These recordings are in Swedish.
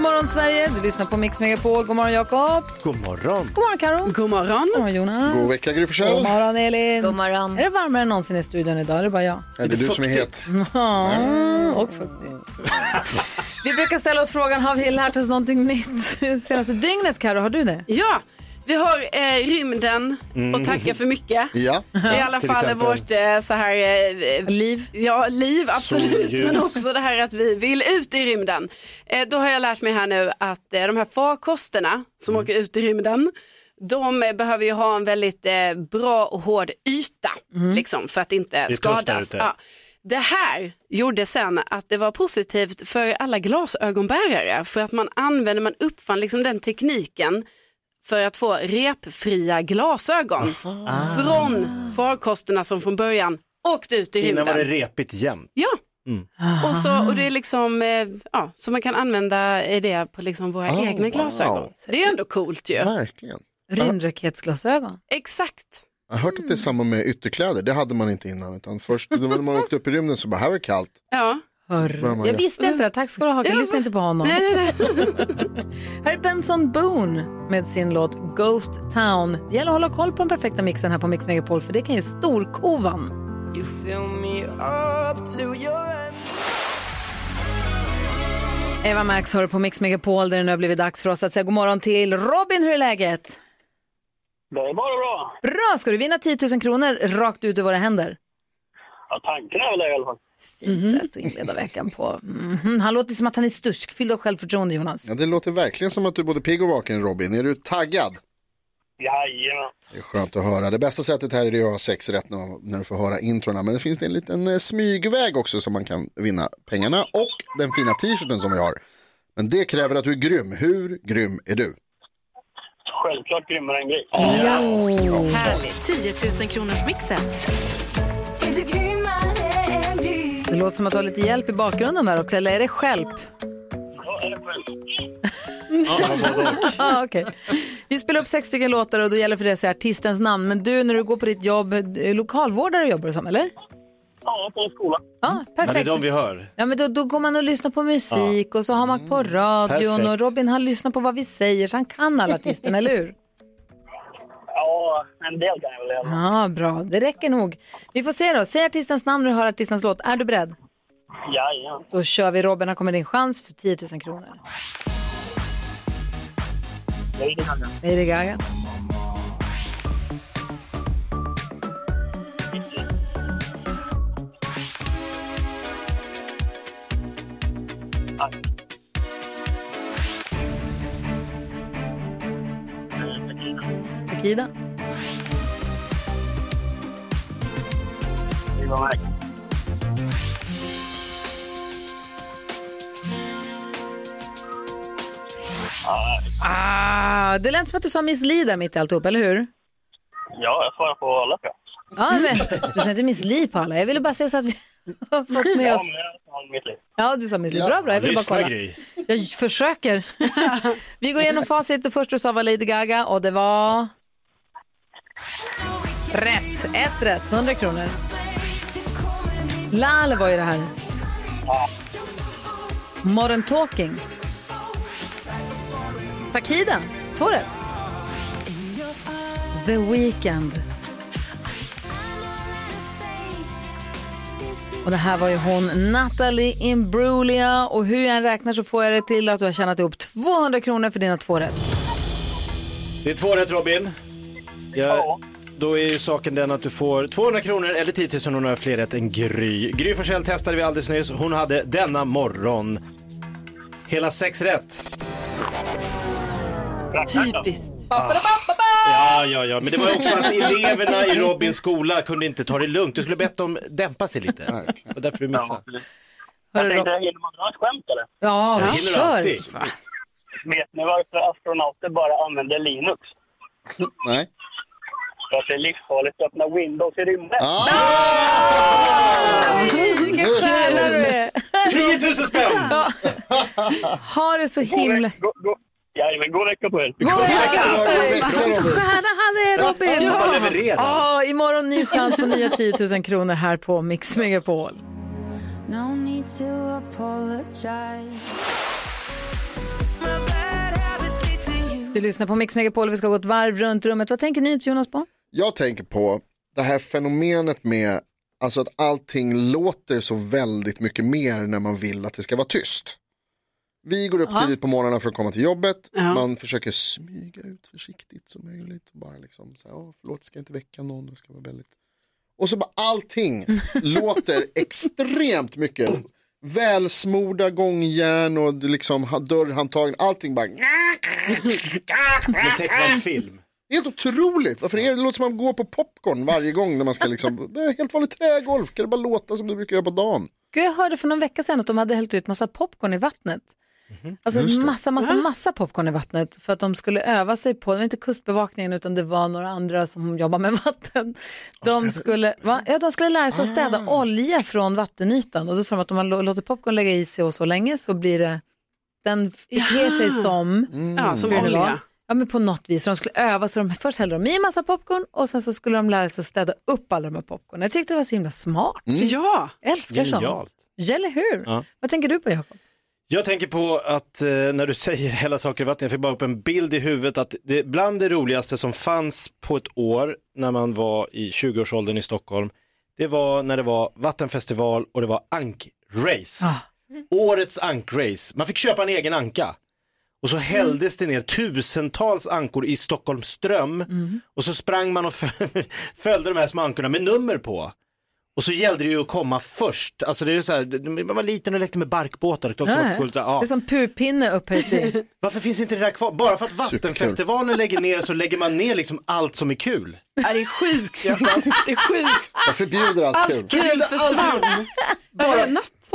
morgon Sverige, du lyssnar på Mix Megapol. God morgon Jakob. God morgon. God morgon Karo. God morgon. God morgon Jonas. God vecka Gry God morgon Elin. God morgon. Är det varmare än någonsin i studion idag? Är det bara jag? Är det du som är het? Mm, och fuktigt. Vi brukar ställa oss frågan, har vi lärt oss någonting nytt senaste dygnet? Karo, har du det? Ja, vi har eh, rymden och tacka för mycket. Ja. I alla till fall exempel. vårt eh, så här, eh, Liv? Ja, liv absolut, Solljus. men också det här att vi vill ut i rymden. Eh, då har jag lärt mig här nu att eh, de här farkosterna som Mm. åker ut i rymden, de eh, behöver ju ha en väldigt eh, bra och hård yta liksom, för att inte tufft där skadas. ute. Ja. Det här gjorde sen att det var positivt för alla glasögonbärare för att man använde, man uppfann liksom den tekniken för att få repfria glasögon från farkosterna som från början åkte ut i rymden. Innan var det repigt jämt. Ja. Och, så, och det är liksom, eh, ja, så man kan använda eh, det på liksom våra Oh, egna glasögon. wow. Det är ändå coolt ju. Verkligen. Rymdraketsglasögon? Exakt. Jag har hört att det är samma med ytterkläder. Det hade man inte innan. Utan först när man åkte upp i rymden så bara, här var det kallt. Ja. Jag visste inte det. Tack ska du ha. Jag lyssnade inte på honom. Nej, nej, nej. Här är Benson Boone med sin låt Ghost Town. Det gäller att hålla koll på den perfekta mixen här på Mix Megapol för det kan ge storkovan. Eva Max hör på Mix Megapol där det nu har blivit dags för oss att säga god morgon till Robin. Hur är läget? Det är bara bra. Bra! Ska du vinna 10 000 kronor rakt ut ur våra händer? Ja, tanken är väl det i alla fall. Fint sätt att inleda veckan på. Mhm. Han låter som att han är stursk, fylld av självförtroende Jonas. Ja, det låter verkligen som att du är både pigg och vaken Robin. Är du taggad? Jajamän. Det är skönt att höra. Det bästa sättet här är att ha sex rätt när, när du får höra introna. Men det finns en liten eh, smygväg också som man kan vinna pengarna och den fina t-shirten som vi har. Men det kräver att du är grym. Hur grym är du? Självklart grymmare än grej. Härligt. 10 000 kronors mixen. Det låter som att du har lite hjälp i bakgrunden där också, eller är det själp? Ja, är det själv? Ah, okay. Vi spelar upp sex stycken låtar och då gäller för det att säga artistens namn. Men du, när du går på ditt jobb, eh, lokalvårdare jobbar du som, eller? Ja, på en skola. Ja, Men det är perfekt. de vi hör. Ja, men då, då går man och lyssnar på musik och så har man på radion Perfekt. och Robin han lyssnar på vad vi säger så han kan alla artisterna, eller hur? Ja, en del kan jag väl fall. Ja, bra. Det räcker nog. Vi får se då. Säg artistens namn när du hör artistens låt. Är du beredd? Jajamän. Då kör vi Robin. Här kommer din chans för 10 000 kronor. Lady Gaga. Lady Gaga. Var mig. Ah, det lät som att du sa Miss Li där mitt i alltihop, eller hur? Ja, jag svarar på alla jag. Ja, men, du sa inte Miss Li på alla. Jag ville bara säga så att vi har fått med Ja, oss. Ja, du sa Miss Li. Bra, bra. Jag ville bara kolla. Jag försöker. Vi går igenom facit. Det första du sa var Lady Gaga och det var... Rätt. Ett rätt. 100 kronor. Lal var ju det här. Modern Talking. Takida. Två rätt. The Weeknd. Och det här var ju hon, Natalie Imbruglia. Och hur jag än räknar så får jag det till att du har tjänat ihop 200 kronor för dina två rätt. Det är två rätt Robin. Ja, då är ju saken den att du får 200 kronor eller 10 000 om hon har fler rätt än Gry. Gry Forssell testade vi alldeles nyss. Hon hade denna morgon hela sex rätt. Typiskt. Ja, ja, ja, men det var också att eleverna i Robins skola kunde inte ta det lugnt. Du skulle bett dem dämpa sig lite. Och därför du missade. Jag tänkte, hinner man dra ett skämt eller? Ja, kör. alltid. Vet ni varför astronauter bara använder Linux? Nej. För att det är livsfarligt att öppna Windows i rymden. Ah! Vilken stjärna du är! 10 000 spänn! Ja. Ha det så himla... Jajamän, god vecka på er. God vecka! Stjärna han är Robin! Levererar. Ja, imorgon ny chans på nya 10 000 kronor här på Mix Megapol. No need to apologize. Du lyssnar på Mix Megapol vi ska gå ett varv runt rummet. Vad tänker ni Jonas på? Jag tänker på det här fenomenet med alltså att allting låter så väldigt mycket mer när man vill att det ska vara tyst. Vi går upp Ja. tidigt på morgnarna för att komma till jobbet. Ja. Man försöker smyga ut försiktigt som möjligt. Och bara liksom, så här, "Åh, förlåt, ska jag inte väcka någon. Det ska vara väldigt... Och så bara allting låter extremt mycket. Välsmorda gångjärn och det liksom ha- dörrhandtagen. Allting bara... Med tecknad film. Helt otroligt. Varför är det? det låter som att man går på popcorn varje gång när man ska liksom, helt vanligt trägolf, kan det bara låta som det brukar göra på dagen? Gud, jag hörde för någon vecka sedan att de hade hällt ut massa popcorn i vattnet. Alltså Just det. massa, massa, massa popcorn i vattnet för att de skulle öva sig på, det var inte kustbevakningen utan det var några andra som jobbar med vatten. De skulle, va? Ja, de skulle lära sig att städa olja från vattenytan och då sa de att om man lå- låter popcorn lägga i sig och så länge så blir det, den beter sig som, Ja, som olja. Ja, men på något vis. Så de skulle öva, så de först hällde de i en massa popcorn och sen så skulle de lära sig att städa upp alla de här popcorn. Jag tyckte det var så himla smart. Ja, Jag älskar sånt. Eller hur? Ja. Vad tänker du på Jakob? Jag tänker på att eh, när du säger hela saker i vatten, jag fick bara upp en bild i huvudet att det, bland det roligaste som fanns på ett år när man var i 20-årsåldern i Stockholm, det var när det var vattenfestival och det var ankrace. Ah. Årets ankrace. Man fick köpa en egen anka. Och så hälldes det ner tusentals ankor i Stockholms ström och så sprang man och föl- följde de här små ankorna med nummer på. Och så gällde det ju att komma först. Alltså det är så här, man var liten och lekte med barkbåtar. Det, också ja. coolt. Ja. Det är som purpinne upphöjt i. Varför finns inte det där kvar? Bara för att Vattenfestivalen lägger ner så lägger man ner liksom allt som är kul. Ja, det är sjukt. Det är sjukt. Jag förbjuder allt kul. Allt kul försvann. Bara.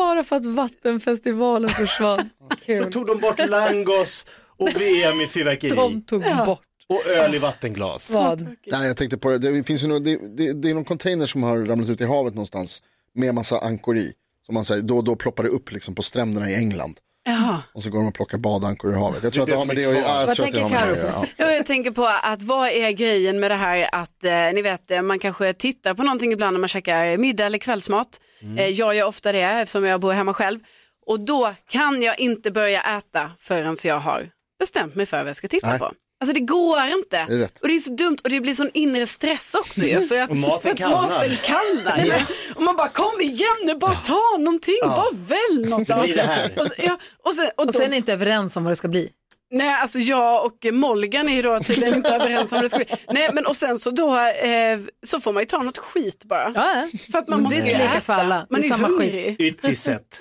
Bara för att Vattenfestivalen försvann. Så tog de bort Langos och VM i fyrverkeri De tog bort och öl i vattenglas. vad? Nej, jag tänkte på det, det, finns ju något, det, det, det är någon container som har ramlat ut i havet någonstans med massa ankor i. Som man säger, då och då ploppar det upp liksom på stränderna i England. Ja. Och så går de och plockar badankor i havet. Jag tror att Det har med det att är göra. Ja, jag Vad tänker. Ja. Ja, Jag tänker på att vad är grejen med det här att eh, ni vet eh, man kanske tittar på någonting ibland när man käkar middag eller kvällsmat. Eh, jag gör ofta det eftersom jag bor hemma själv. Och då kan jag inte börja äta förrän jag har bestämt mig för vad jag ska titta Nej. på. Alltså det går inte. Det. Och det är så dumt och det blir sån inre stress också ju. För att, Och maten för att kallnar. maten kallnar. ju. Och man bara kom igen nu, bara ta någonting, bara välj något. Det blir det här. Och, så, ja, och, sen, och, Och då, sen är inte överens om vad det ska bli. Nej, alltså jag och Molgan är ju då tydligen inte överens om det ska bli. Nej, men och sen så då eh, så får man ju ta något skit bara. Ja, För att man Det måste är ju lika äta. för alla. Man Det är, är samma hungrig. Ytterst sett.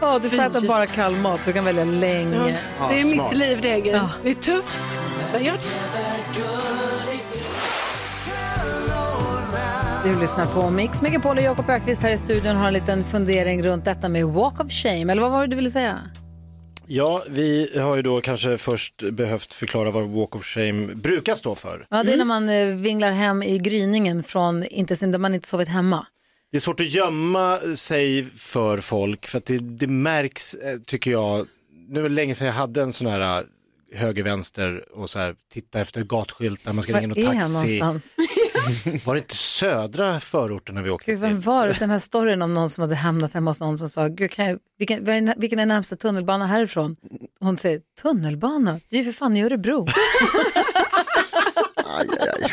Ja, du får Fy. äta bara kall mat du kan välja länge. Ja, det är mitt liv det är. Ja. Det är tufft. Men jag... Du lyssnar på Mix Megapol och Jakob Ökvist här i studion har en liten fundering runt detta med walk of shame. Eller vad var det du ville säga? Ja, vi har ju då kanske först behövt förklara vad walk of shame brukar stå för. Ja, det är när man eh, vinglar hem i gryningen från inte sin, där man inte sovit hemma. Det är svårt att gömma sig för folk för att det, det märks, eh, tycker jag, nu var det länge sedan jag hade en sån här eh, höger-vänster och så här titta efter gatskylt när man ska ringa är någon taxi. någonstans? Var det inte södra förorten när vi åkte Gud, vem till? var det? Den här storyn om någon som hade hamnat hemma hos någon som sa, Gud, kan jag, vilken, den- vilken är närmsta tunnelbana härifrån? Hon säger, tunnelbana? Det är ju för fan i Örebro. Aj, aj, aj.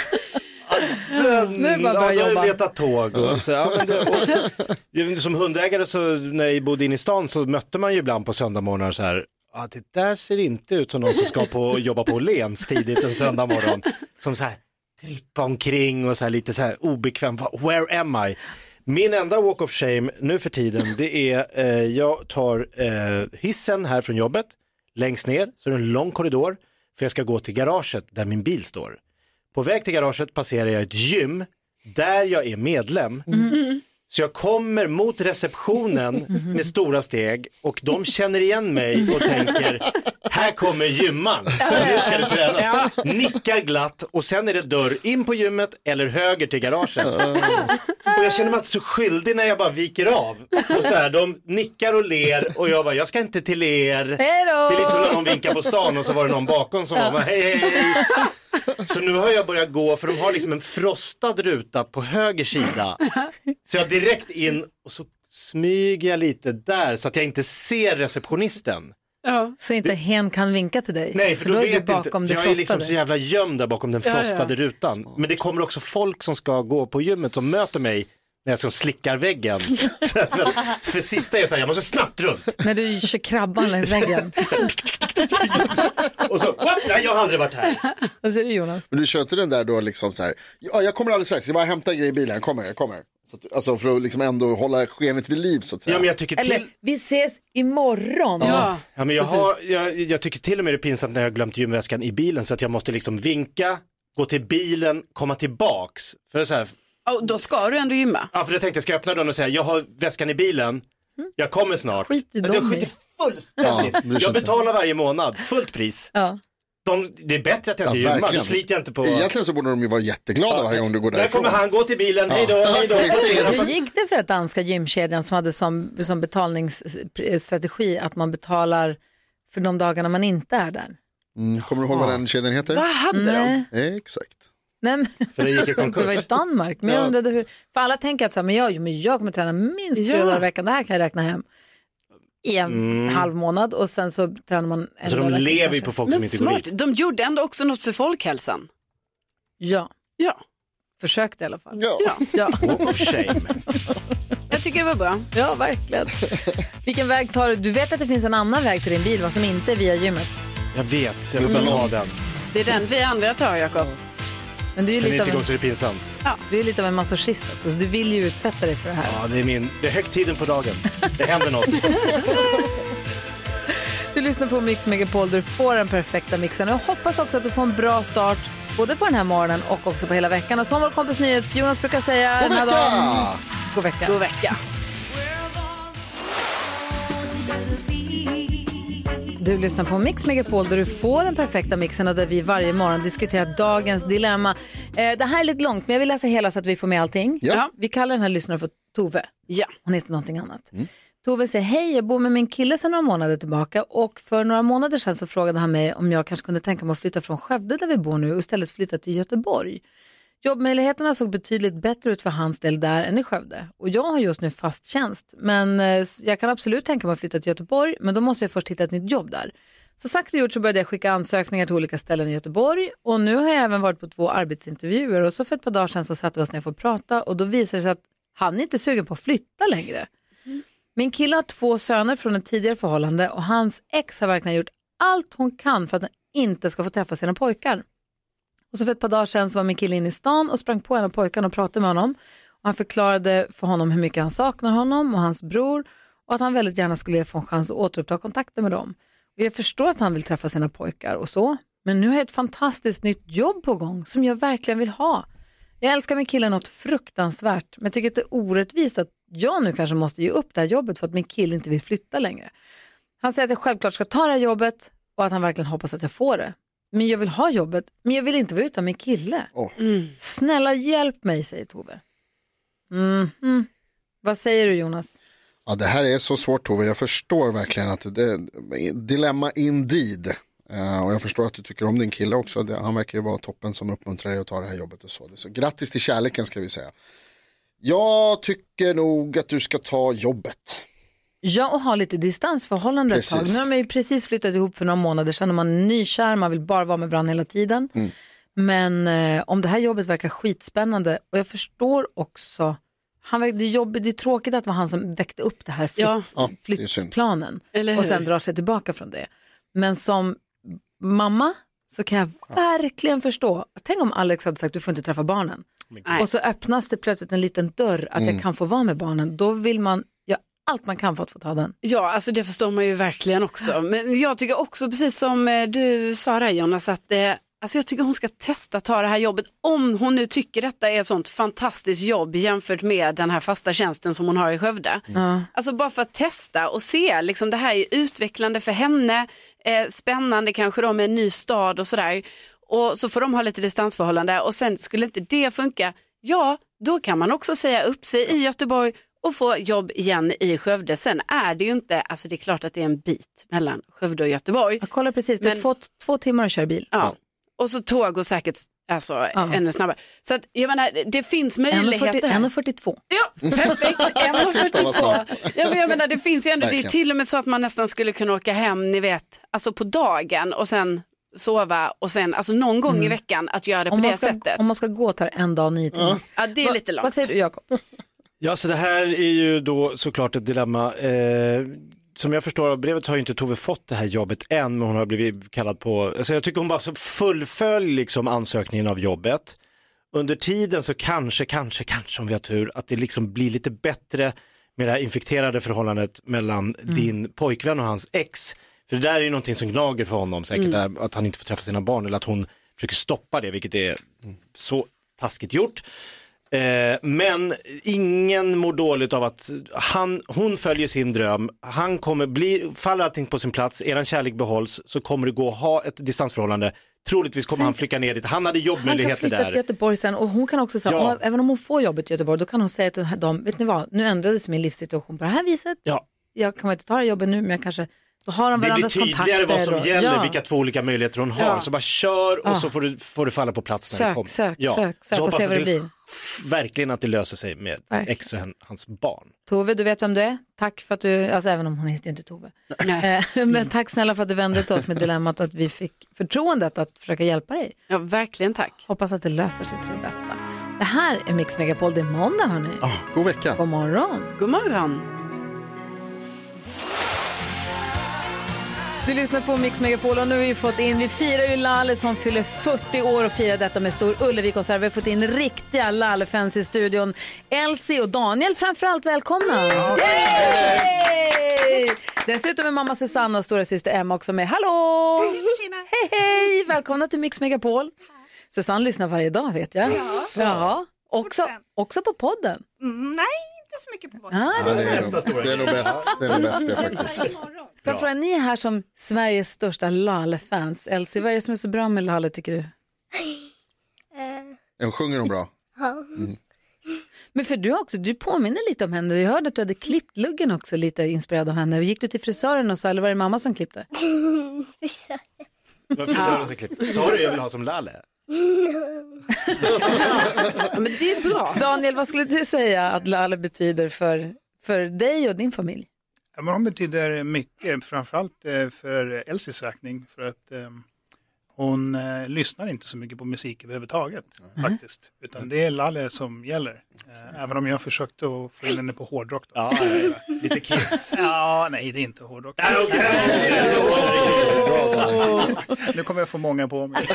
Nu är det bara att börja ja, jobba. jag letat tåg. Och, så, ja, men det, och, som hundägare så när jag bodde inne i stan så mötte man ju ibland på söndagmorgnar så här, ja, det där ser inte ut som någon som ska på, jobba på Åhléns tidigt en söndag morgon. Som så här trippa omkring och så här lite så här obekväm, where am I? Min enda walk of shame nu för tiden det är, eh, jag tar eh, hissen här från jobbet, längst ner så är det en lång korridor för jag ska gå till garaget där min bil står. På väg till garaget passerar jag ett gym där jag är medlem. Mm. Så jag kommer mot receptionen med stora steg och de känner igen mig och tänker, här kommer gymman, nu ska du träna. Nickar glatt och sen är det dörr in på gymmet eller höger till garaget. Och jag känner mig inte så skyldig när jag bara viker av. Och så här, de nickar och ler och jag bara, jag ska inte till er. Det är lite som när någon vinkar på stan och så var det någon bakom som var hej hej hej. Så nu har jag börjat gå, för de har liksom en frostad ruta på höger sida. Så jag direkt in och så smyger jag lite där så att jag inte ser receptionisten. Ja. Så inte hen kan vinka till dig. Nej, för, då, då är vet du inte, bakom för det jag är liksom frostade. så jävla gömd där bakom den Ja, ja. frostade rutan. Men det kommer också folk som ska gå på gymmet som möter mig när jag som slickar väggen. för, för sista är så här, jag måste snabbt runt. När du kör krabban längs väggen. Och så, what? Nej, jag har aldrig varit här. Och så är det Jonas. Men du kör inte den där då liksom så här, ja jag kommer alldeles strax, jag bara hämtar grejer i bilen, jag kommer, jag kommer. Så att, alltså för att liksom ändå hålla skenet vid liv så att säga. Ja, men jag tycker till... Eller, vi ses imorgon. Ja. Ja, men jag, har, jag, jag tycker till och med det är pinsamt när jag har glömt gymväskan i bilen så att jag måste liksom vinka, gå till bilen, komma tillbaks. För, så här, Och då ska du ändå gymma. ja, för jag tänkte jag ska öppna dörren och säga jag har väskan i bilen, jag kommer snart. Skit i jag dem skiter i. fullständigt. Ja, jag betalar varje månad, fullt pris. Ja. De, det är bättre att jag Ja, inte gymmar, då sliter jag inte på... Egentligen så borde de ju vara jätteglada varje gång du går Där därifrån. kommer han, gå till bilen, hej då, hej då. Hur gick det för att danska gymkedjan som hade som, som betalningsstrategi att man betalar för de dagarna man inte är där? Mm, kommer du ihåg vad den kedjan heter? Vad hade de? Nej, Exakt. nej men För det gick i det var konkurs. i Danmark. Men jag Ja. undrade hur, för alla tänker att så här, men jag, men jag kommer träna minst fyra Ja. dagar i veckan, det här kan jag räkna hem i en halv månad och sen så tränar man en Så de lever ju på folk som Men inte går smart. dit. De gjorde ändå också något för folkhälsan. Ja, Ja, försökte i alla fall. Ja. ja. Ja, Oh, shame. jag tycker det var bra. ja verkligen. Vilken väg tar du? Du vet att det finns en annan väg till din bil va, som inte är via gymmet. Jag vet, så jag vill bara ta den. Det är den vi andra tar, Jakob. Men du är ju lite, av en, det är pinsamt. du är lite av en masochist också, så du vill ju utsätta dig för det här. Ja, det är min, det är högtiden på dagen. Det händer något. Du lyssnar på Mix Megapol, du får den perfekta mixen. Och jag hoppas också att du får en bra start både på den här morgonen och också på hela veckan. Och som vår kompis Nyhets Jonas brukar säga God vecka! God vecka! God vecka. Du lyssnar på Mix Megapol där du får den perfekta mixen och där vi varje morgon diskuterar dagens dilemma. Eh, det här är lite långt men jag vill läsa hela så att vi får med allting. Ja. Vi kallar den här lyssnaren för Tove. Ja. Hon heter någonting annat. Tove säger, hej jag bor med min kille sedan några månader tillbaka och för några månader sedan så frågade han mig om jag kanske kunde tänka mig att flytta från Skövde där vi bor nu och istället flytta till Göteborg. Jobbmöjligheterna såg betydligt bättre ut för hans del där än i Skövde. Och jag har just nu fast tjänst, men eh, jag kan absolut tänka mig att flytta till Göteborg, men då måste jag först hitta ett nytt jobb där. Så sagt och gjort så började jag skicka ansökningar till olika ställen i Göteborg och nu har jag även varit på två arbetsintervjuer och så för ett par dagar sedan så satte vi oss ner för att prata och då visade det sig att han är inte sugen på att flytta längre. Min kille har två söner från ett tidigare förhållande och hans ex har verkligen gjort allt hon kan för att han inte ska få träffa sina pojkar. Och så för ett par dagar sedan så var min kille inne i stan och sprang på en av pojkarna och pratade med honom. Och han förklarade för honom hur mycket han saknar honom och hans bror och att han väldigt gärna skulle få en chans att återuppta kontakten med dem. Och jag förstår att han vill träffa sina pojkar och så, men nu har jag ett fantastiskt nytt jobb på gång som jag verkligen vill ha. Jag älskar min kille något fruktansvärt, men jag tycker att det är orättvist att jag nu kanske måste ge upp det här jobbet för att min kille inte vill flytta längre. Han säger att jag självklart ska ta det här jobbet och att han verkligen hoppas att jag får det. Men jag vill ha jobbet, men jag vill inte vara utan min kille. Åh. Snälla hjälp mig, säger Tove. Mhm. Vad säger du Jonas? Ja, det här är så svårt Tove, jag förstår verkligen att det är dilemma indeed. Eh, och jag förstår att du tycker om din kille också, det, han verkar ju vara toppen som uppmuntrar dig att ta det här jobbet och så. Det är så grattis till kärleken ska vi säga. Jag tycker nog att du ska ta jobbet. Ja, och ha lite distansförhållande ett tag. Precis. Nu har man ju precis flyttat ihop för några månader sedan och man är nykär, man vill bara vara med varandra hela tiden. Mm. Men eh, om det här jobbet verkar skitspännande och jag förstår också, han, verkar- det, är jobbigt, det är tråkigt att det var han som väckte upp det här flytt, Ja. Ja, flyttplanen och sen drar sig tillbaka från det. Men som mamma så kan jag verkligen förstå. Tänk om Alex hade sagt du får inte träffa barnen. Och så öppnas det plötsligt en liten dörr att Mm. jag kan få vara med barnen. Då vill man allt man kan för att få ta den. Ja, alltså det förstår man ju verkligen också. Men jag tycker också, precis som eh, du sa där Jonas, att det Alltså jag tycker hon ska testa ta det här jobbet om hon nu tycker detta är ett sånt fantastiskt jobb jämfört med den här fasta tjänsten som hon har i Skövde. Ja. Alltså bara för att testa och se, liksom det här är utvecklande för henne, eh, spännande kanske då med en ny stad och sådär. Och så får de ha lite distansförhållande och sen skulle inte det funka, ja då kan man också säga upp sig i Göteborg och få jobb igen i Skövde. Sen är det ju inte, alltså det är klart att det är en bit mellan Skövde och Göteborg. Jag kollar precis, det är Men- två, två timmar att köra bil. Ja. Och så tåg och säkert alltså, ännu snabbare. Så att, jag menar, det finns möjligheter. 1.42. Ja, perfekt. Titta vad 1.42. snabbt. Ja, men jag menar, det finns ju ändå, det är till och med så att man nästan skulle kunna åka hem, ni vet, alltså på dagen och sen sova och sen, alltså någon gång i veckan att göra det på Om man, det ska, sättet. om man ska gå tar en dag nio timmar. Ja, det är lite långt. Vad säger du Jakob? Ja, så det här är ju då såklart ett dilemma. Eh, som jag förstår av brevet har ju inte Tove fått det här jobbet än, men hon har blivit kallad på, alltså jag tycker hon bara så fullfölj liksom ansökningen av jobbet. Under tiden så kanske, kanske, kanske om vi har tur, att det liksom blir lite bättre med det här infekterade förhållandet mellan din pojkvän och hans ex. För det där är ju någonting som gnager för honom säkert, där, att han inte får träffa sina barn eller att hon försöker stoppa det, vilket är så taskigt gjort. Eh, men ingen mår dåligt av att han, hon följer sin dröm, han kommer bli, faller allting på sin plats, eran kärlek behålls så kommer det gå att ha ett distansförhållande. Troligtvis kommer Sen- han flytta ner dit, han hade Han kan jobbmöjligheter flytta där. till Göteborg sen och hon kan också säga, Ja. om, även om hon får jobbet i Göteborg, då kan hon säga till dem, vet ni vad, nu ändrades min livssituation på det här viset. Ja. Jag kan inte ta det här jobbet nu, men jag kanske, då har de Det blir tydligare kontakter. vad som och- gäller, ja. vilka två olika möjligheter hon har. Ja. Så bara kör och Ja. så får du, får du falla på plats när det Sök, kommer. sök, sök, sök så och se vad det blir. Verkligen att det löser sig med Verkligen. ex och hans barn. Tove, du vet vem du är. Tack för att du, alltså även om hon heter ju inte Tove. Eh, Men tack snälla för att du vände dig till oss med dilemmat att vi fick förtroendet att försöka hjälpa dig. Ja, verkligen tack. Hoppas att det löser sig till det bästa. Det här är Mix Megapol, det är måndag hörni. Ah, god vecka. God morgon. God morgon. Du lyssnar på Mix Megapol och nu har vi fått in, vi firar ju Lalle som fyller 40 år och firar detta med stor Ullevi-konsert. Vi har fått in riktiga Lalle-fans i studion. Elsie och Daniel framförallt, välkomna! Yay! Dessutom är mamma Susanna och stora syster Emma också med. Hallå! Hej, hej! Välkomna till Mix Megapol. Susanne lyssnar varje dag vet jag. Ja, också, också på podden. Mm, nej, så mycket på podden. Ah, Ja, det det, är är nog, det är nog bäst. Det är nog bäst det faktiskt. Jag fråga, ni är här som Sveriges största Lalle-fans. Elsie, vad är det som är så bra med Lalle tycker du? En sjunger hon bra? Men för du också, du påminner lite om henne. Vi hörde att du hade klippt luggen också lite inspirerad av henne. Gick du till frisören och sa, eller var det mamma som klippte? Det var frisören som klippte. Sa du jag vill ha som Lalle? Ja, men det är bra. Daniel, vad skulle du säga att Lalle betyder för, för dig och din familj? Ja, men hon betyder mycket, framförallt eh, för Elsies räkning. För att eh, hon eh, lyssnar inte så mycket på musik överhuvudtaget faktiskt. Utan det är Lalle som gäller. Eh, även om jag försökte att få in henne på hårdrock. Då. Ja, ja, ja. lite Kiss. Ja, nej det är inte hårdrock. Nu kommer jag få många på mig.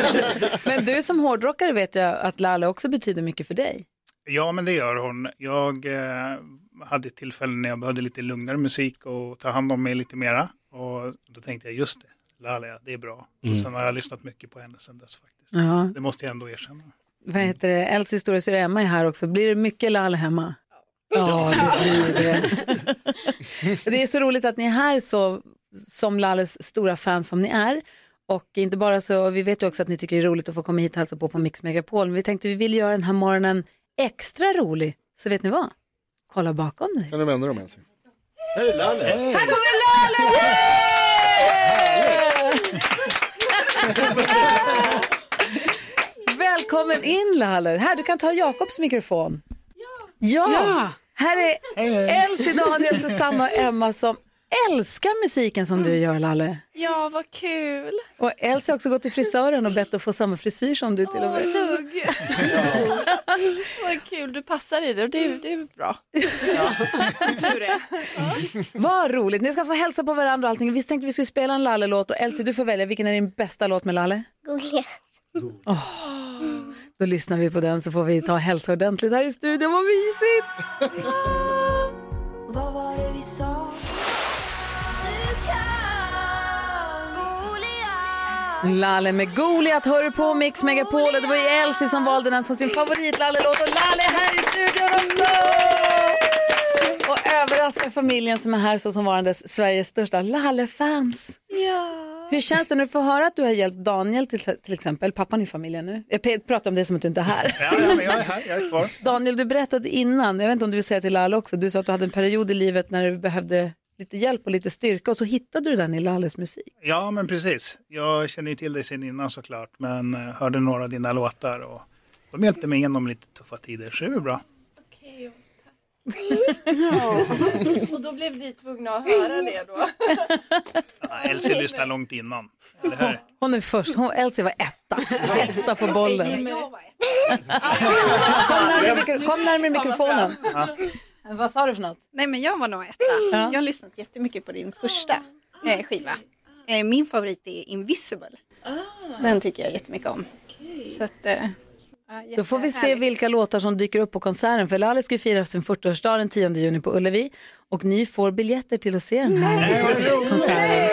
Men du som hårdrockare vet jag att Lalle också betyder mycket för dig. Ja, men det gör hon. Jag eh, hade tillfällen när jag behövde lite lugnare musik och ta hand om mig lite mera. Och då tänkte jag, just det, Lalia, det är bra. Mm. Och sen har jag lyssnat mycket på henne sen dess faktiskt. Ja. Det måste jag ändå erkänna. Vad heter det? Elsies stora syster Emma är här också. Blir det mycket Lalle hemma? Ja, det blir det. det är så roligt att ni är här så, som Lalles stora fans som ni är. Och inte bara så, vi vet ju också att ni tycker det är roligt att få komma hit och hälsa på på Mix Megapol. Men vi tänkte vi vill göra den här morgonen extra rolig. Så vet ni vad? Kolla bakom dig. Kan du vända dem ens? Här är Lalle. Här kommer Lalle! Välkommen in Lalle. Här, du kan ta Jakobs mikrofon. Ja. Ja. Här är Elsie, Daniel, Susanna och Emma som älskar musiken som du gör Lalle. Ja, vad kul. Och Elsie har också gått till frisören och bett att få samma frisyr som du till och med. Lugg. vad kul, du passar i det och det, är- det är bra. Som tur är. Vad roligt. Ni ska få hälsa på varandra och allting. Vi tänkte vi skulle spela en Lalle-låt och Elsie du får välja vilken är din bästa låt med Lalle? Då lyssnar vi på den så får vi ta och hälsa ordentligt här i studion. Vad mysigt! Lalle med Goliat hör du på Mix Megapol och det var ju Elsie som valde den som sin favorit Lalle-låt och Lalle är här i studion också! Och överraskar familjen som är här så som varandes Sveriges största Lalle-fans. Ja. Hur känns det när du får höra att du har hjälpt Daniel till, till exempel, pappan i familjen nu? Jag pratar om det som att du inte är här. Ja, ja, men jag är här, jag är kvar. Daniel, du berättade innan, jag vet inte om du vill säga till Lalle också, du sa att du hade en period i livet när du behövde lite hjälp och lite styrka och så hittade du den i Lalles musik. Ja, men precis. Jag känner ju till dig sedan innan såklart, men eh, hörde några av dina låtar och de hjälpte mig igenom lite tuffa tider, så det är bra. Ja. Och då blev vi tvungna att höra det då. Ja, Elsie lyssnade långt innan. Eller hur? Hon är först, hon, Elsie var etta, etta på bollen. Jag var Kom närmare, mikro, kom närmare mikrofonen. Vad sa du för något? Nej men jag var nog etta. Ja. Jag har lyssnat jättemycket på din första eh, skiva. Eh, min favorit är Invisible. Den tycker jag jättemycket om. Så att, eh, ja, Då får vi se jättehärligt. vilka låtar som dyker upp på konserten. För Laleh ska ju fira sin 40-årsdag den 10 juni på Ullevi. Och ni får biljetter till att se den här konserten.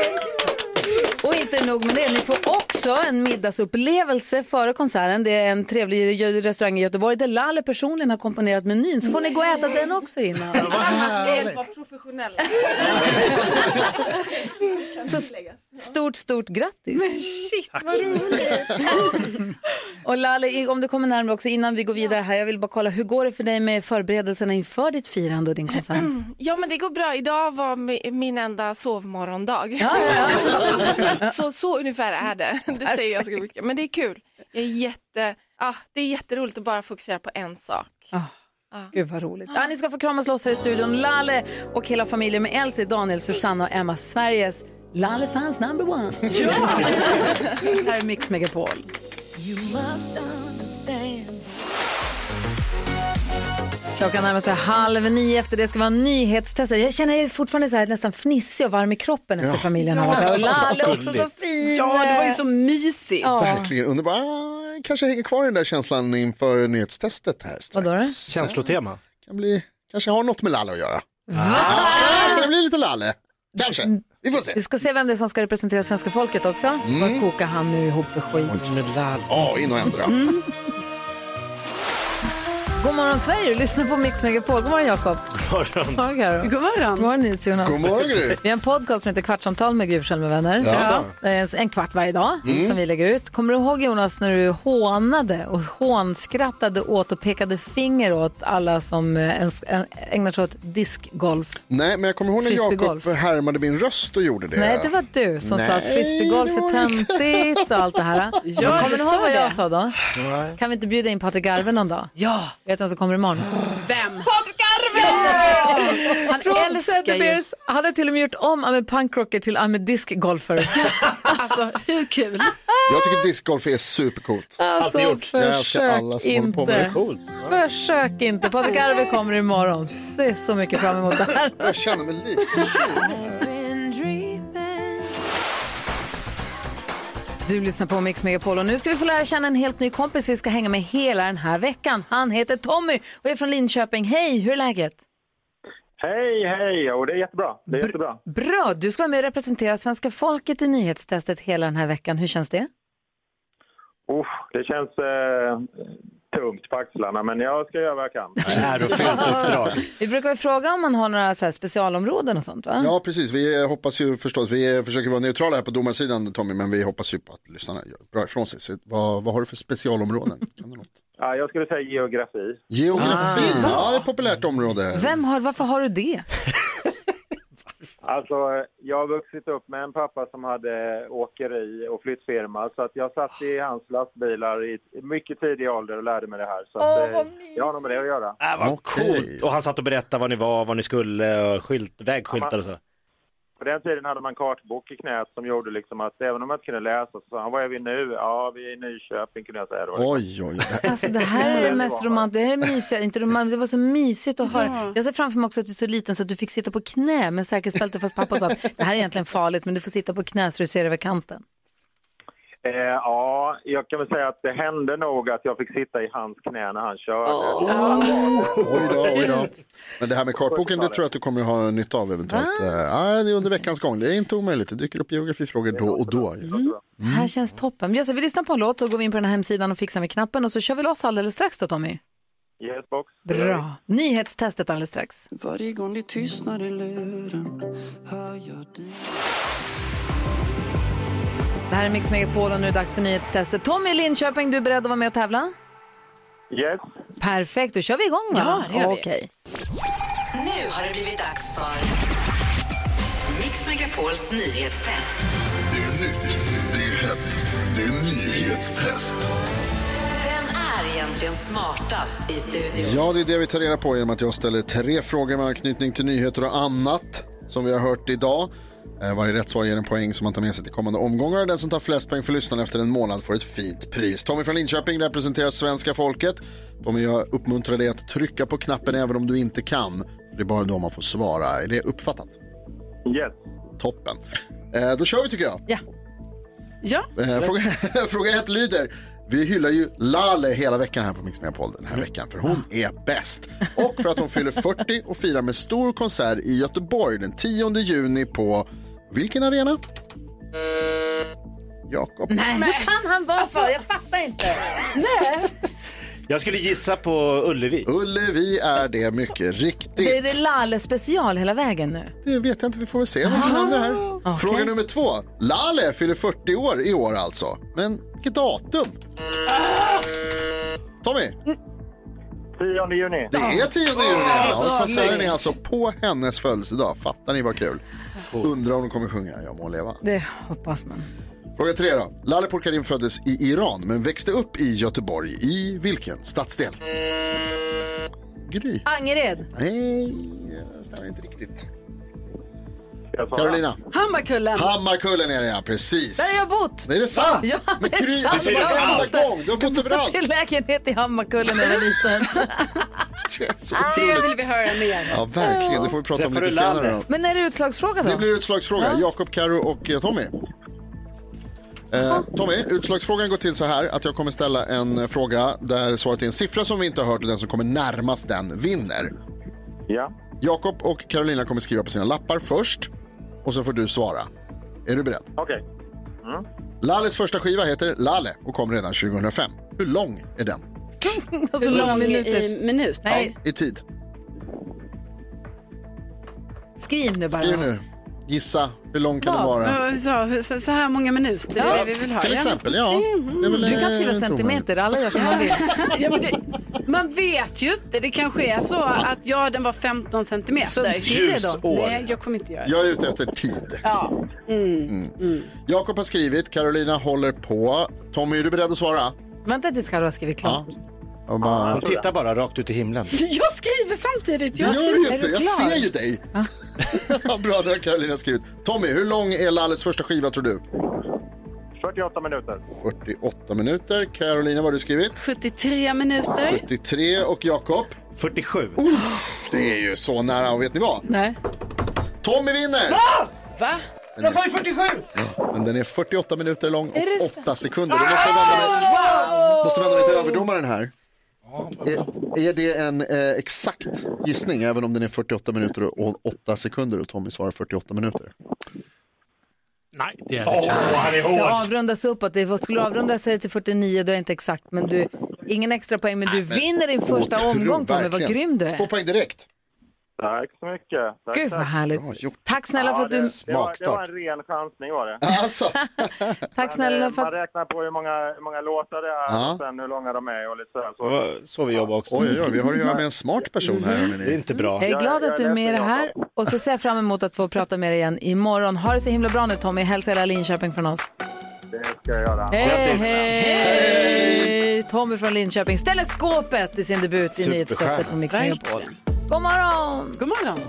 Och inte nog med det, ni får också en middagsupplevelse före konserten. Det är en trevlig restaurang i Göteborg där Laleh personligen har komponerat menyn. Så får ni gå och äta den också innan. Tillsammans med hjälp av professionella. Så stort, stort grattis. Shit vad roligt. Och Laleh, om du kommer närmare också innan vi går vidare här. Jag vill bara kolla, hur går det för dig med förberedelserna inför ditt firande och din konsert? Ja men det går bra. Idag var mi- min enda sovmorgondag. Ja, ja, Så, så ungefär är det. Det säger jag ganska mycket. Men det är kul. Jag är jätte, ah, det är jätteroligt att bara fokusera på en sak. Gud vad roligt. Ja, ni ska få kramas loss här i studion. Lalle och hela familjen med Elsie, Daniel, Susanna och Emma, Sveriges Lalle-fans number one. Ja! här är Mix Megapol. Klockan närmar sig halv nio efter det ska vara nyhetstest. Jag känner jag är fortfarande så här nästan fnissig och varm i kroppen efter familjen har varit här. Och Lalle också så fin. Ja, det var ju så mysigt. Ja. Verkligen underbart. Ah, Kanske hänger kvar den där känslan inför nyhetstestet här strax. Vadå då? Känslotema. Kan bli, kanske har något med Lalle att göra. Ah, kan det bli lite Lalle? Kanske. Vi får se. Vi ska se vem det är som ska representera svenska folket också. Mm. Vad kokar han nu ihop för skit? Ja, in och ändra. Mm. God morgon Sverige, du lyssnar på Mix Megapol. God morgon Jakob. God morgon Karo. God morgon. God morgon Nils-Jonas. God morgon Gry. Vi har en podcast som heter Kvartsamtal med Gry med vänner. Ja. Eh, En kvart varje dag Mm. som vi lägger ut. Kommer du ihåg Jonas när du hånade och hånskrattade åt och pekade finger åt alla som eh, ägnar sig åt diskgolf? Nej, men jag kommer ihåg när. Jakob härmade min röst och gjorde det. Nej, det var du som sa att Nej, frisbeegolf är töntigt och allt det här. Ja, kommer du ihåg vad jag sa då? Kan vi inte bjuda in Patrik Arve någon dag? Ja. Vet du vem som kommer imorgon? Vem? Han Från älskar ju. Han hade till och med gjort om I'm a punkrocker till I'm a discgolfer. Alltså hur kul? Jag tycker discgolf är supercoolt. Alltså, gjort. Jag försök alla som håller på med inte. det. Coolt. Försök inte. Patrik Arve kommer imorgon. Se så mycket fram emot det här. Jag känner mig lite Du lyssnar på Mix Megapol och nu ska vi få lära känna en helt ny kompis vi ska hänga med hela den här veckan. Han heter Tommy och är från Linköping. Hej, hur är läget? Hej, hej! Och det är jättebra. Det är jättebra. Bra, du ska vara med och representera svenska folket i nyhetstestet hela den här veckan. Hur känns det? Uff, det känns eh, tungt på axlarna, men jag ska göra vad jag kan. Ärofyllt uppdrag. Vi brukar ju fråga om man har några så här specialområden och sånt va? Ja, precis. Vi hoppas ju förstås, vi försöker vara neutrala här på domarsidan Tommy, men vi hoppas ju på att lyssnarna gör bra ifrån sig. Så vad, vad har du för specialområden? Kan du något? Ja, jag skulle säga geografi. Geografi, ja det är ett populärt område. Vem har, varför har du det? Alltså, jag har vuxit upp med en pappa som hade åkeri och flyttfirma, så att jag satt i hans lastbilar i mycket tidig ålder och lärde mig det här. Så att, eh, jag har nog med det att göra. Äh, vad Okej. coolt. Och han satt och berättade var ni var, var ni skulle, och skylt, vägskyltar och så. På den tiden hade man kartbok i knät som gjorde liksom att även om man inte kunde läsa så sa han, var är vi nu? Ja, vi är i Nyköping kunde jag säga då. Oj, oj, oj. Alltså det här är det mest romantiska, det här är det mysiga, inte romantiskt, det var så mysigt att höra. Jag ser framför mig också att du är så liten så att du fick sitta på knä med säkerhetsbälte fast pappa sa att det här är egentligen farligt men du får sitta på knä så du ser över kanten. Eh, ja, jag kan väl säga att det hände nog att jag fick sitta i hans knä när han körde. Oj då, oj då. Men det här med kartboken, det tror jag att du kommer att ha nytta av eventuellt. Ah. Eh, Ja, det är under veckans gång. Det är inte omöjligt. Det dyker upp geografifrågor då och då. Mm. Det här känns toppen. Vi, alltså, vi lyssnar på en låt och går in på den här hemsidan och fixar med knappen och så kör vi loss alldeles strax då Tommy. Yes, box. Bra. Nyhetstestet alldeles strax. Varje gång det tystnar i luren hör jag dig Det här är Mix Megapol och nu är det dags för nyhetstestet. Tommy i Linköping, du är beredd att vara med och tävla? Yes. Perfekt, då kör vi igång va? Ja, det gör vi. Okej. Nu har det blivit dags för Mix Megapols nyhetstest. Det är nytt, det är hett, det är nyhetstest. Vem är egentligen smartast i studion? Ja, det är det vi tar reda på genom att jag ställer tre frågor med anknytning till nyheter och annat som vi har hört idag. Eh, Varje rätt svar ger en poäng som man tar med sig till kommande omgångar. Den som tar flest poäng för lyssnarna efter en månad får ett fint pris. Tommy från Linköping representerar svenska folket. Tommy, jag uppmuntrar dig att trycka på knappen även om du inte kan. Det är bara då man får svara. Är det uppfattat? Yes. Toppen. Eh, då kör vi tycker jag. Ja. Ja. Eh, fråga, fråga ett lyder. Vi hyllar ju Lale hela veckan här på Mix Megapol den här veckan för hon är bäst. Och för att hon fyller 40 och firar med stor konsert i Göteborg den 10 juni på vilken arena? Jakob. Nej, hur kan han vara så? Jag fattar inte. Nej. Jag skulle gissa på Ullevi. Ullevi är det mycket riktigt. Det är det Lalle special hela vägen nu. Det vet jag inte, vi får väl se vad som händer här. Okej. Fråga nummer två. Lale fyller 40 år i år alltså. Men vilket datum? Tommy? 10 juni. Det är 10 juni. Ja, konserten är alltså på hennes födelsedag. Fattar ni vad kul? Undrar om de kommer sjunga Jag må leva. Det hoppas man. Fråga tre då. Laleh Pourkarin föddes i Iran men växte upp i Göteborg. I vilken stadsdel? Gry. Angered. Nej, det stämmer inte riktigt. Carolina. Hammarkullen. Hammarkullen är det ja, precis. Där har jag bott. Det är det sant? Ja, det är sant. det är Jag har bott där. gång. Du har bott överallt. Till lägenhet i Hammarkullen när jag var liten. Så Det vill vi höra mer. Ja, verkligen. Det får vi prata om lite senare. Då. Men är det utslagsfråga då? Det blir utslagsfråga. Jakob, Karo och eh, Tommy. Eh, Tommy, utslagsfrågan går till så här att jag kommer ställa en fråga där svaret är en siffra som vi inte har hört och den som kommer närmast den vinner. Ja. Jakob och Carolina kommer skriva på sina lappar först och så får du svara. Är du beredd? Okej. Lales första skiva heter Lale och kom redan 2005. Hur lång är den? Alltså Hur långa lång minuter. i minut? Nej, I tid. skriv nu bara. Skriv nu. Gissa, hur lång kan den vara? Ja, Så, så, här många minuter, det är det vi vill ha. Till ja. exempel, ja. Är väl, Du kan skriva centimeter, alla gör som man vill. Ja, men det, man vet ju inte. Det kanske är så att ja, den var 15 centimeter. Så. Ljusår. Nej, jag kommer inte göra det. Jag är ute efter tid. Ja. Jakob har skrivit, Carolina håller på. Tommy, är du beredd att svara? Vänta tills Carro har skrivit klart. Jag bara... Hon tittar bara rakt ut i himlen. Jag skriver samtidigt. Det Jag gör skriver. du ju inte, jag ser ju dig. Ja, Bra, det har Carolina skrivit. Tommy, hur lång är Lalles första skiva tror du? 48 minuter. 48 minuter. Carolina, vad har du skrivit? 73 minuter. 73 och Jakob? 47. Det är ju så nära, och vet ni vad? Nej. Tommy vinner! Va? Jag sa ju 47! Men den är 48 minuter lång och Är det så? 8 sekunder. Då måste jag vända mig, måste vända mig till överdomaren här. Är, är det en eh, exakt gissning, även om den är 48 minuter och 8 sekunder och Tommy svarar 48 minuter? Nej, det är det Åh, inte. han är Det hård! avrundas uppåt. Det skulle avrunda sig till 49, då är det inte exakt. Men du, ingen extra poäng, men du vinner din första omgång Tommy. Vad grym du Två är. poäng direkt. Tack så mycket. Tack, Gud vad tack. härligt. Bra gjort. Tack snälla för att du... det, var, det var en ren chansning var det. Alltså, Tack snälla Men, eh, för Man att... räknar på hur många, hur många låtar det är Ja. och sen hur långa de är och lite sådär. Så. Så vi jobbar också. oj, oj, oj, vi har att göra med en smart person här. Det är inte bra. Jag är glad att du är med i det här och så ser jag fram emot att få prata med dig igen imorgon. Ha det så himla bra nu Tommy. Hälsa hela Linköping från oss. Det ska jag göra. Hej, Grattis. hej! Tommy från Linköping ställer skåpet i sin debut i nyhetstestet på Mix Megapol. God morgon! God morgon.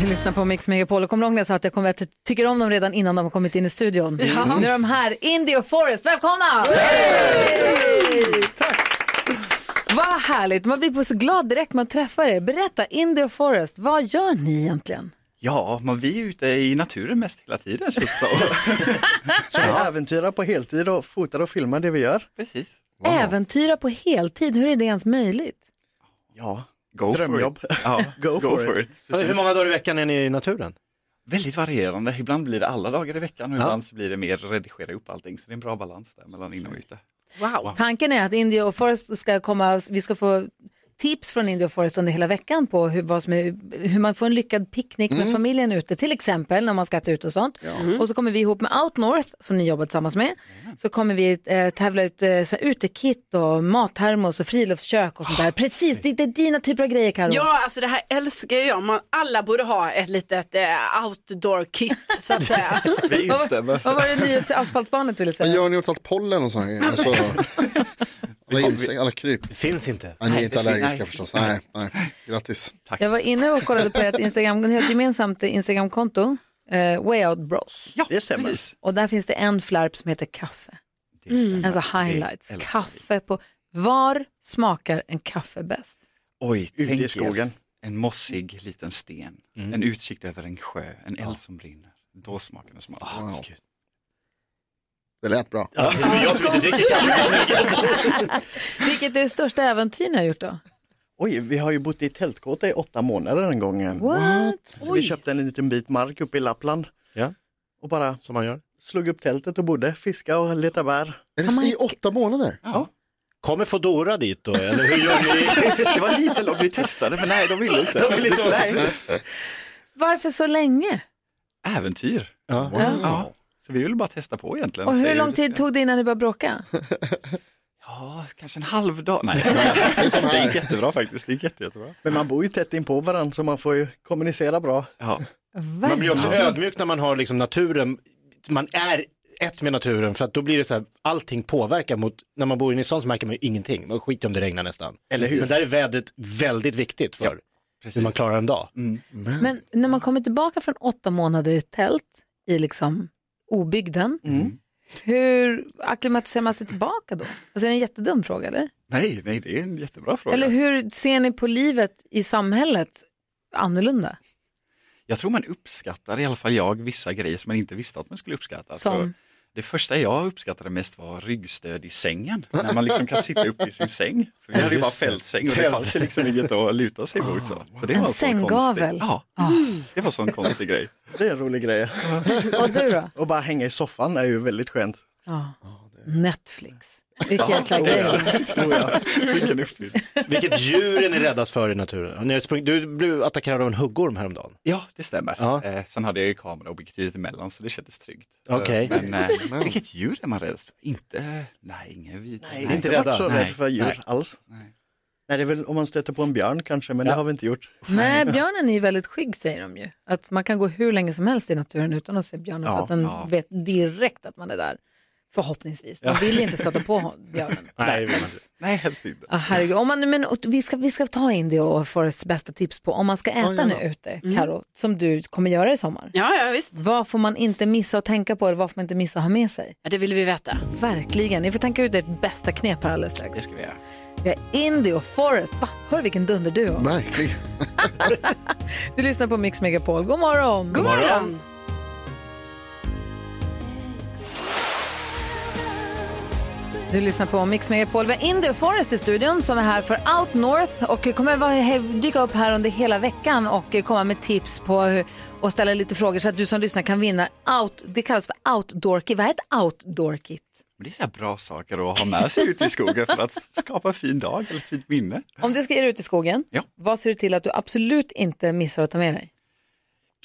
Du lyssnar på Mix Megapol och kommer ihåg när jag sa att jag kommer att jag tycker om dem redan innan de har kommit in i studion. Nu är de här, Indy och Forrest. Välkomna! Hej! Vad härligt, man blir så glad direkt man träffar er. Berätta, Indy och Forrest, vad gör ni egentligen? Ja, men vi är ute i naturen mest hela tiden känns det som. Så vi äventyrar på heltid och fotar och filmar det vi gör. Precis. Äventyra på heltid, hur är det ens möjligt? Ja, Go drömjobb. for it. Ja, Go for it. Precis. Hur många dagar i veckan är ni i naturen? Väldigt varierande. Ibland blir det alla dagar i veckan och Ja. ibland så blir det mer redigera upp allting. Så det är en bra balans där mellan in och ute. Wow. Tanken är att India och Forest ska komma, vi ska få tips från India och Forest under hela veckan på hur, vad som är, hur man får en lyckad picknick med Mm. familjen ute, till exempel när man ska äta ut och sånt. Mm. Och så kommer vi ihop med Out North, som ni jobbar tillsammans med, så kommer vi eh, tävla ut eh, så här, utekit och mattermos och friluftskök och sånt där. Precis, det, det är dina typer av grejer Karo. Ja, alltså det här älskar jag. Man, alla borde ha ett litet eh, outdoor kit så att säga. Vi instämmer. Vad var det nya asfaltsbarnet ville Vad säga? gör ni åt allt pollen och sånt? Alltså, alla insekter, alla kryp. Det finns inte. Nej, ni är Nej, inte allergiska nej. förstås. Nej, nej. Grattis. Jag var inne och kollade på ert Instagram, ni har ett gemensamt Instagramkonto, eh, Way Out Bros. Ja, Det stämmer. precis. Och där finns det en flärp som heter kaffe. Det stämmer. Alltså highlights. Det Kaffe på... Var smakar en kaffe bäst? Oj, Ute i skogen. en mossig liten sten, en utsikt över en sjö, en eld som brinner. Då smakar det som allra Wow. Det lät bra. Ja, det är jag som inte dricker kaffe. Vilket är det största äventyr ni har gjort då? Oj, vi har ju bott i tältkåta i åtta månader den gången. What? Så vi köpte en liten bit mark uppe i Lappland Ja, och bara som man gör. slog upp tältet och bodde, fiska och leta bär. Är det i åtta månader? Ja. Kommer Foodora dit då, eller hur gör ni? Det var lite långt, vi testade men nej, de ville inte. De vill inte. Varför så länge? Äventyr. Ja. Ja. Så vi ville bara testa på egentligen. Och hur lång tid tog det innan ni började bråka? Ja, kanske en halv dag. Nej, det gick jättebra faktiskt. Det gick jätte, jättebra. Men man bor ju tätt in på varandra så man får ju kommunicera bra. Ja. Man blir också ödmjuk när man har liksom naturen, man är ett med naturen för att då blir det så här, allting påverkar mot, när man bor inne i stan så märker man ju ingenting, man skiter om det regnar nästan. Eller hur? Men där är vädret väldigt viktigt för hur man klarar en dag. Mm. Men när man kommer tillbaka från åtta månader i tält i liksom obygden, Mm. hur acklimatiserar man sig tillbaka då? Alltså är det en jättedum fråga eller? Nej, nej, det är en jättebra fråga. Eller hur ser ni på livet i samhället annorlunda? Jag tror man uppskattar, i alla fall jag, vissa grejer som man inte visste att man skulle uppskatta. Som? Så det första jag uppskattade mest var ryggstöd i sängen. När man liksom kan sitta upp i sin säng. För vi hade ju bara fältsäng och det fanns ju liksom inget att luta sig mot. Så, så det En var en sån sänggavel? Ja, det var en sån konstig grej. Det är en rolig grej. Och du då? Och bara hänga i soffan är ju väldigt skönt. Ja. Netflix. Vilken jäkla grej. Oh, ja. Vilken uppfinning. Vilket djur är ni räddast för i naturen? Ni har sprung- Du blev attackerad av en huggorm häromdagen. Ja, det stämmer. Ja. Eh, sen hade jag ju kameraobjektivet emellan så det kändes tryggt. Okej. Eh, Men eh, vilket djur är man rädd för? Inte, nej, ingen vid. Nej, inte inte rädda. så Nej, rädd för djur nej. alls. Nej. Nej, det är väl om man stöter på en björn kanske, men Ja. det har vi inte gjort. Nej, björnen är ju väldigt skygg säger de ju. Att man kan gå hur länge som helst i naturen utan att se björnen för Ja, att den ja. vet direkt att man är där. Förhoppningsvis. Man vill ju inte stöta på björnen. Nej, det vill man inte. Nej, helst inte. Ah, herregud. Om man, men, vi, ska, vi ska ta in det och få bästa tips på om man ska äta nu ute, Karo, som du kommer göra i sommar. Ja, ja visst. Vad får man inte missa att tänka på eller vad får man inte missa att ha med sig? Ja, det vill vi veta. Verkligen. Ni får tänka ut ert bästa knep här alldeles strax. Det ska vi göra. Vi har Indy och Forest. Va? Hör vilken dunderduo. Verkligen. Du lyssnar på Mix Megapol. God morgon! God morgon. Du lyssnar på Mix Megapol. Vi har Indy och Forest i studion som är här för Out North och kommer dyka upp här under hela veckan och komma med tips på hur, och ställa lite frågor så att du som lyssnar kan vinna out, det kallas för outdoor kit. Vad är ett outdoor kit? Men det är så bra saker att ha med sig ut i skogen för att skapa en fin dag eller ett fint minne. Om du ska ge dig ut i skogen, Ja. vad ser du till att du absolut inte missar att ta med dig?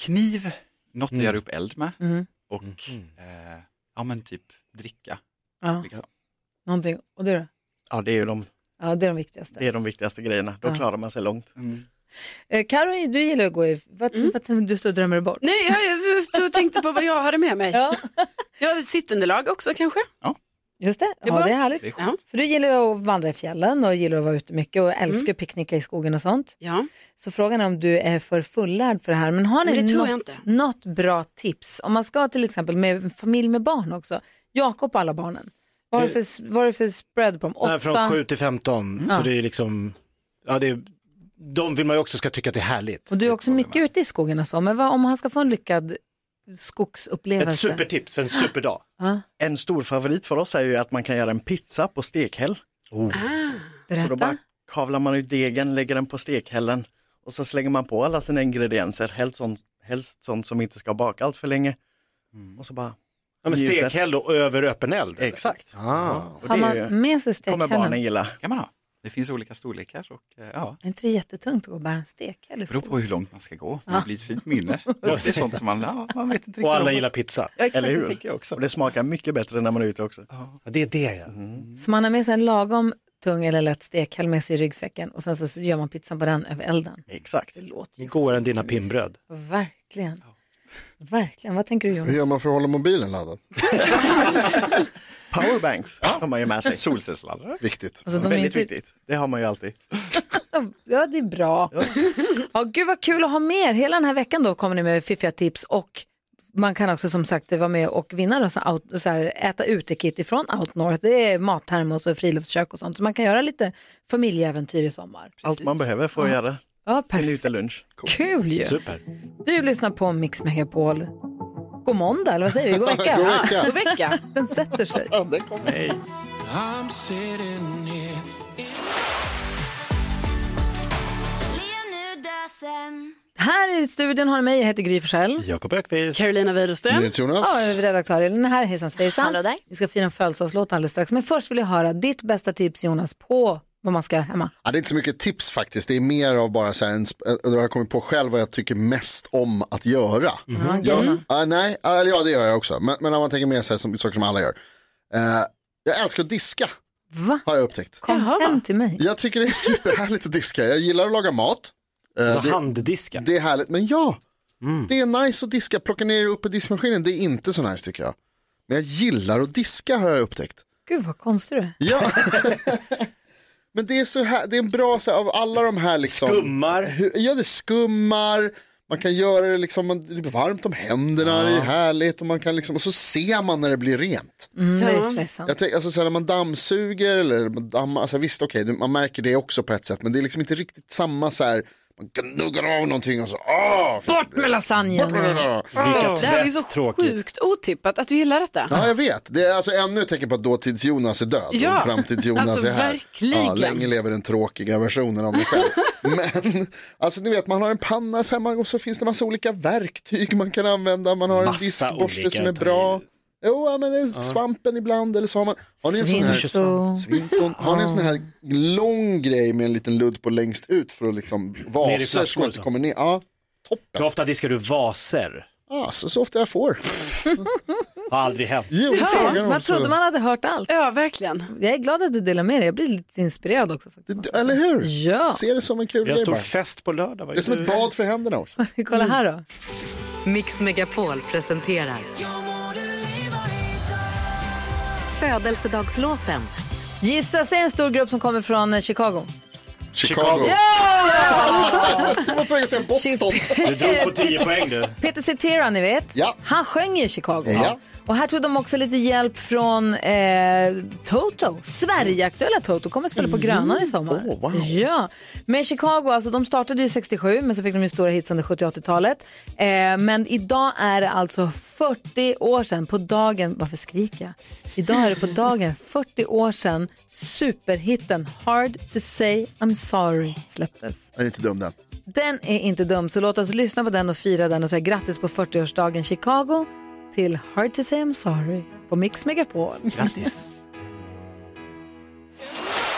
Kniv, något Mm. att göra upp eld med Mm. och eh, ja men typ dricka. Ja, Liksom. Någonting. Och du då? Ja, det är ju de, Ja, det är de viktigaste. det är de viktigaste grejerna. Då Ja. klarar man sig långt. Mm. Eh, Karo, du gillar att gå i... Vad, vad, du står och drömmer bort. Nej, jag, jag stod och tänkte på vad jag hade med mig. Ja. Jag hade sittunderlag också kanske. Just det, ja, det är härligt. Det är Ja. För du gillar ju att vandra i fjällen och gillar att vara ute mycket och älskar Mm. att picknicka i skogen och sånt. Ja. Så frågan är om du är för fullärd för det här. Men har ni Men det tror jag något, inte. något bra tips? Om man ska till exempel med en familj med barn också. Jakob och alla barnen. Vad har du för, vad har du för spread på dem? Nej, Åtta? från 7 till 15, Ja. så det är liksom, ja det är de vill man ju också ska tycka att det är härligt. Och du är också mycket ute i skogen och så, men vad, om han ska få en lyckad Ett skogsupplevelse? supertips för en superdag. Ja. En stor favorit för oss är ju att man kan göra en pizza på stekhäll. Oh. Så då bara Berätta. kavlar man ut degen, lägger den på stekhällen och så slänger man på alla sina ingredienser, helst sånt, helst sånt som inte ska baka allt för länge. Och så bara Ja, men stekhäll då över öppen eld? Exakt. Ah. Och Har det man ju- med sig kommer barnen stekhällen? gilla. kan man ha. Det finns olika storlekar och eh, ja, Är inte det jättetungt att gå och bära en stekhäll i det beror på hur långt man ska gå. Det blir ett fint minne. Och det är sånt som man, ja, man vet inte riktigt. Och alla om. gillar pizza. Ja, exakt, Eller det hur? tänker jag också. Och det smakar mycket bättre när man är ute också. Ja, det är det ja. Så man har med sig en lagom tung eller lätt stekhäll med sig i ryggsäcken och sen så gör man pizzan på den över elden. Exakt. Det låter Det ju går än dina pinnbröd. verkligen. Verkligen. Vad tänker du Jonas? Hur gör man för att hålla mobilen laddad? Powerbanks har man ju med sig. Solcellsladdare. Viktigt. Alltså, de är Väldigt inte- viktigt. Det har man ju alltid. Ja, det är bra. Ja. gud vad kul att ha med er. Hela den här veckan då kommer ni med fiffiga tips och man kan också som sagt vara med och vinna då, så out, så här, äta ute-kit ifrån Outnorth. Det är mattermos och friluftskök och sånt. Så man kan göra lite familjeäventyr i sommar. Allt man behöver för att göra Ja, sin perfekt. utelunch. Kul ju. Super. Du lyssnar på Mix Megapol. God måndag, eller vad säger vi? God vecka. God vecka. God vecka. Den sätter sig. Ja, den kommer. Här i studion har ni mig, jag heter Gry Forssell. Jakob Ökvist. Carolina Widerström. Jonas. Ja, redaktör Elin här, hejsan svejsan. Hallå där. Vi ska fira en födelsedagslåt alldeles strax. Men först vill jag höra ditt bästa tips Jonas på vad man ska göra hemma. Ja, det är inte så mycket tips faktiskt, det är mer av bara så här, en, äh, jag har kommit på själv vad jag tycker mest om att göra. Ja, Ja, gamla. ja, nej, ja, eller ja det gör jag också, men, men om man tänker mer så här, som, saker som alla gör. Eh, jag älskar att diska, Va? har jag upptäckt. Kom hem till mig. Jag tycker det är superhärligt att diska, jag gillar att laga mat. Eh, Alltså det, handdiska. det är härligt, men ja, det är nice att diska, plocka ner det upp i diskmaskinen, det är inte så nice tycker jag. Men jag gillar att diska har jag upptäckt. Gud vad konstig du är. Ja. Men det är så här, det är en bra så här, av alla de här liksom. Skummar. Hur- Ja det skummar, man kan göra det liksom, man- det blir varmt om händerna, det är härligt och man kan liksom, och så ser man när det blir rent. Mm, Ja. Jag tänker, alltså så här, när man dammsuger eller man dammar, alltså visst okej, man märker det också på ett sätt, men det är liksom inte riktigt samma så här, man gnuggar av någonting och så, åh! Bort med lasagnen. Vilka Det här är ju så tråkigt. sjukt otippat att du gillar detta. Ja, jag vet. Det är alltså ännu ett tecken på att dåtids-Jonas är död Ja, och framtids-Jonas alltså är här. verkligen. Ja, länge lever den tråkiga versionen av mig själv. Men, alltså ni vet, man har en panna hemma och så finns det massa olika verktyg man kan använda. Man har en Massa diskborste olika som är bra. Jo, ja, men det är svampen ibland eller så har man. Har ni en sån här, Svinto. Svinton. Har ni en sån här lång grej med en liten ludd på längst ut för att liksom vaser som inte så. kommer ner? Ja, Hur ofta diskar du vaser? ja så, så ofta jag får. Har aldrig hänt. Jo, frågan Man trodde man hade hört allt. Ja, verkligen. Jag är glad att du delar med dig. Jag blir lite inspirerad också. Faktiskt, Eller hur? Ja. Se det som en kul Vi har grej stor fest på lördag. Det är som ett bad för händerna också. Kolla här då. Mix Megapol presenterar Födelsedagslåten. Gissa, säg en stor grupp som kommer från eh, Chicago. Chicago. Ja! Du var på väg att säga Boston. Du drog på 10 poäng du. Peter Cetera, ni vet. Ja. Han sjöng ju i Chicago. Ja. Och här tog de också lite hjälp från eh, Toto. Sverigeaktuella Toto kommer att spela på Grönan i sommar. Oh, wow. Ja, men Chicago, alltså de startade ju 67 men så fick de ju stora hits under 70 80-talet. Eh, men idag är det alltså 40 år sedan på dagen, varför skriker jag? Idag är det på dagen 40 år sedan superhitten Hard to say I'm sorry släpptes. Den är inte dum den. Den är inte dum, så låt oss lyssna på den och fira den och säga grattis på 40-årsdagen Chicago till Hard to say I'm sorry på Mix Megapol. Grattis.